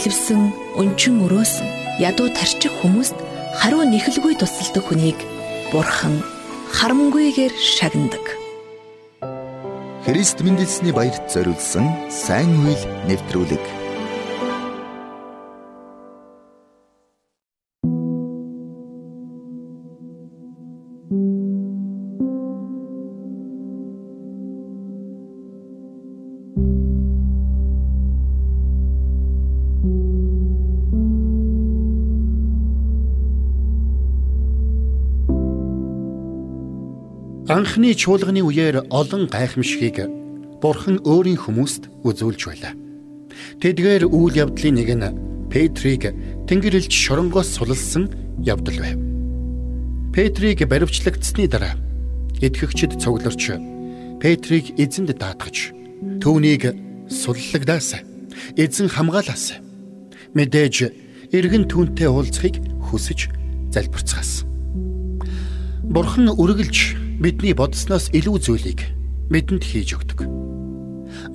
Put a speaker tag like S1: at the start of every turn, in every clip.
S1: бэлэвсэн, өнчин өрөөсөн, ядуу тарчих хүмүүст хариу нэхэлгүй тусалдаг хүнийг Бурхан харамгүйгээр шагнадаг.
S2: Христ мэндэлсний баярт зориулсан сайн үйл нэвтрүүлэг
S3: Анхны чуулганы үеэр олон гайхамшигыг Бурхан өөрийн хүмүүст үзүүлж байлаа. Тэдгээр үйл явдлын нэг нь Петрийг Тэнгэрлэгч шоронгоос суллсан явдал байв. Петрийг баривчлагдсны дараа итгэгчид цугларч Петрийг эзэнд даатгаж түүнийг суллагдаасаа эзэн хамгаалаасаа мэдээж эргэн түүнтэй уулзахыг хүсэж залбирцгаасан. Бурхан үргэлж бидний бодсноос илүү зүйлийг бидэнд хийж өгдөг.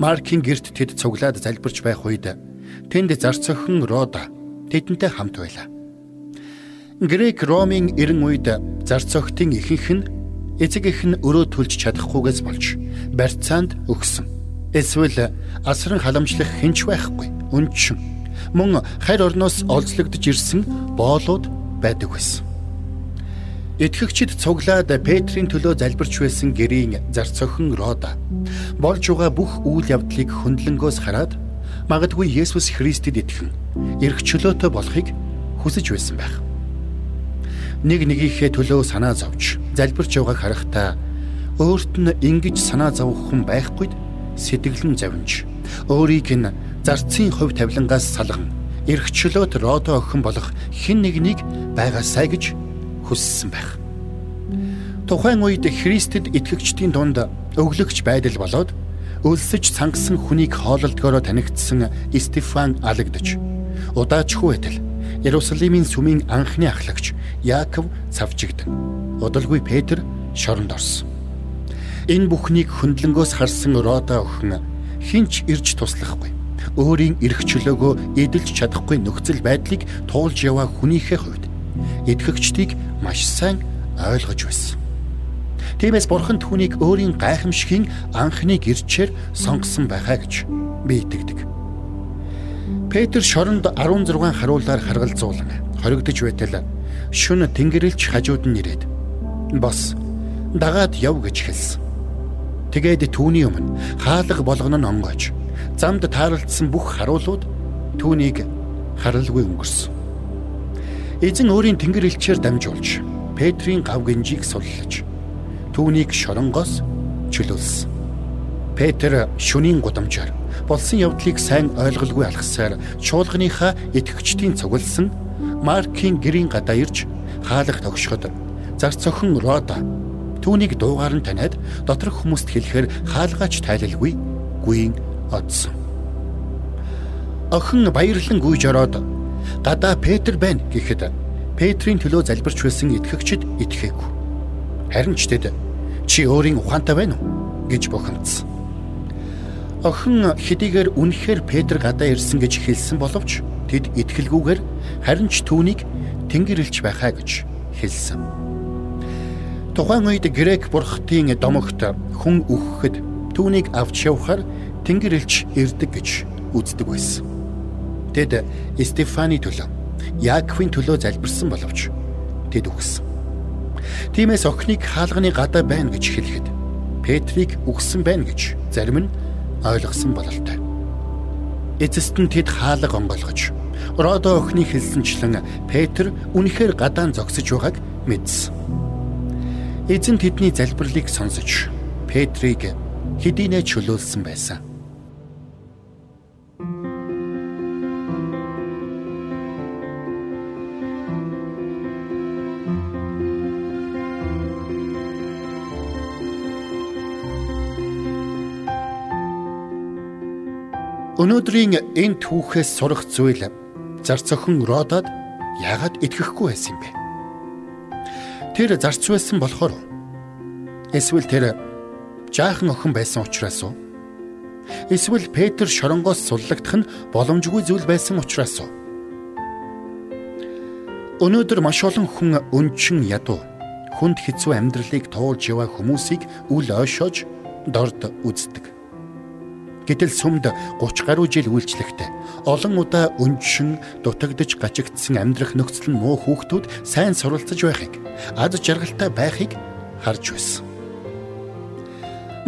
S3: Маркийн герт тэд цуглаад залбирч байх үед тэнд зарц охин Рода тэдэнтэй хамт байлаа. Грек Ромын эрен үед зарц охтын ихэнх нь эцэг их нь өрөө төлж чадахгүйгээс болж барьцаанд өгсөн. Эсвэл асран халамжлах хинч байхгүй. Үнчин мөн хайр орноос олзлогдож ирсэн боолууд байдаг байсан. Итгэгчид цуглаад Петрийн төлөө залбирч байсан гэрийн зарц охин Рода болж байгаа бүх үйл явдлыг хөндлөнгөөс хараад магадгүй Есүс Христэд итгэн эрх чөлөөтэй болохыг хүсэж байсан байх. Нэг нэгийнхээ төлөө санаа зовж залбирч байгааг харахтаа өөрт нь ингэж санаа зовох хүн байхгүйд сэтгэлэн завинж өөрийг нь зарцын хувь тавилангаас салган эрх чөлөөт Родо охин болох хэн нэгнийг байгаасай гэж хүссэн байх. Тухайн үед Христэд итгэгчдийн дунд өглөгч байдал болоод өлсөж цангасан хүнийг хоололдгороо танигдсан Стефан алагдаж удаачгүй байтал Иерусалимийн сүмийн анхны ахлагч Яаков цавчигдан удалгүй Петр шоронд орсон. Энэ бүхнийг хөндлөнгөөс харсан Рода охин хинч ирж туслахгүй өөрийн эрх чөлөөгөө эдэлж чадахгүй нөхцөл байдлыг туулж яваа хүнийхээ хувьд итгэгчдийг маш сайн ойлгож байсан. Тиймээс бурхан түүнийг өөрийн гайхамшигын анхны гэрчээр сонгосон байхаа гэж би итгэдэг. Петр шоронд 16 харуулаар харгалзуулан хоригдож байтал шүн тэнгэрлэгч хажууд нь ирээд бос дагаад яв гэж хэлсэн. Тэгээд түүний өмнө хаалга болгоно нь онгойж замд тааралдсан бүх харуулууд түүнийг харалгүй өнгөрсөн. Эзэн өөрийн тэнгэр элчээр дамжуулж Петрийн гав гинжийг суллаж түүнийг шоронгоос чөлөөлсөн. Петр шүнийн гудамжаар болсон явдлыг сайн ойлголгүй алхасаар чуулганыхаа итгэгчдийн цугласан Маркийн гэрийн гадаа ирж хаалга тогшоход зарц охин Рода түүнийг дуугаар нь таниад доторх хүмүүст хэлэхээр хаалгаач тайлалгүй гүйн одсон. Охин баярлан гүйж ороод гадаа Петр байна гэхэд Петрийн төлөө залбирч байсан итгэгчид итгэхээгүй. Харин ч тэд чи өөрийн ухаантай байна уу гэж бохомдсон. Охин хэдийгээр үнэхээр Петр гадаа ирсэн гэж хэлсэн боловч тэд итгэлгүйгээр харин ч түүнийг тэнгэрлж байхаа гэж хэлсэн. Тухайн үед грек бурхтын домогт хүн өгөхөд түүнийг авч явахаар тэнгэрлж ирдэг гэж үздэг байсан. Тэд Стефаны төлөө Яаковын төлөө залбирсан боловч тэд үгсэн. Тиймээс охиныг хаалганы гадаа байна гэж хэлэхэд Петрийг үгсэн байна гэж зарим нь ойлгосон бололтой. Эцэст нь тэд хаалга онгойлгож Родо охиныг хэлсэнчлэн Петр үнэхээр гадаан зогсож байгааг мэдсэн. Эзэн тэдний залбирлыг сонсож Петрийг хэдийнэ чөлөөлсөн байсан. Өнөөдрийн энэ түүхээс сурах зүйл зарц охин Родод яагаад итгэхгүй байсан юм бэ? Тэр зарц байсан болохоор эсвэл тэр жаахан охин байсан учраас уу? Эсвэл Петр шоронгоос суллагдах нь боломжгүй зүйл байсан учраас уу? Өнөөдөр маш олон хүн өнчин ядуу хүнд хэцүү амьдралыг туулж яваа хүмүүсийг үл ойшоож дорд үздэг. Гэтэл сүмд 30 гаруй жил үйлчлэхдээ олон удаа өнчин дутагдж гажигдсан амьдрах нөхцөл нь муу хүүхдүүд сайн суралцж байхыг, аз жаргалтай байхыг харж байсан.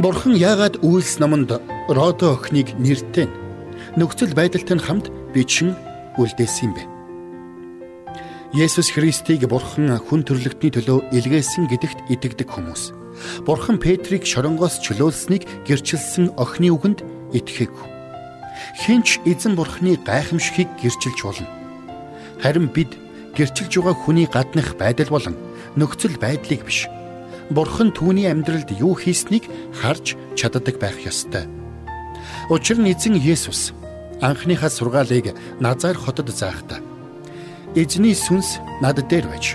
S3: Бурхан яагаад үйлс номонд Родо охиныг нэртэн нөхцөл байдалтай хамт бичин үлдээсэн юм бэ? Есүс Христийг Бурхан хүн төрлөختний төлөө илгээсэн гэдэгт итгэдэг хүмүүс. Бурхан Петрийг шоронгоос чөлөөлсөнийг гэрчилсэн охины үгэнд итгэхэггүй. Хинч эзэн Бурханы гайхамшигыг гэрчилж болно. Харин бид гэрчилж байгаа хүний гаднах байдал болон нөхцөл байдлыг биш. Бурхан түүний амьдралд юу хийснийг харж чаддаг байх ёстой. Учир нь эзэн Есүс анхныхаа сургаалыг Назар хотод заахтаа Эзний сүнс над дээр байж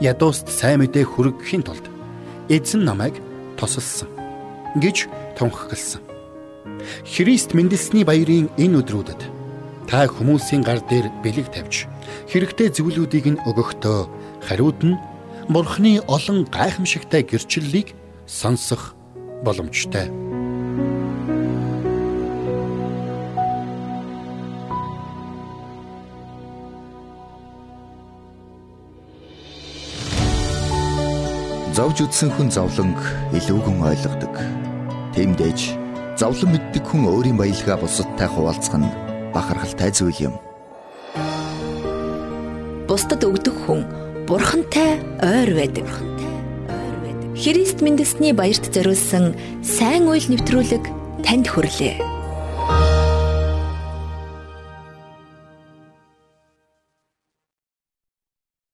S3: ядууст сайн мэдээ хүргэхийн тулд эзэн намайг тосолсон гэж тунхагласан. Христ мэндэлсний баярын энэ өдрүүдэд та хүмүүсийн гар дээр бэлэг тавьж хэрэгтэй зүйлүүдийг нь өгөхдөө хариуд нь Бурхны олон гайхамшигтай гэрчлэлийг сонсох боломжтой.
S2: Зовж үтсэн хүн зовлонг илүүгэн ойлгодог. Тиймдээж зовлон мэддэг хүн өөрийн баялгаа бусадтай хуваалцах нь бахархалтай зүйл юм.
S1: Бусдад өгдөг хүн бурхантай ойр байдаг. Христ мэндэлсний баярт зориулсан сайн үйл нэвтрүүлэг танд хүрлээ.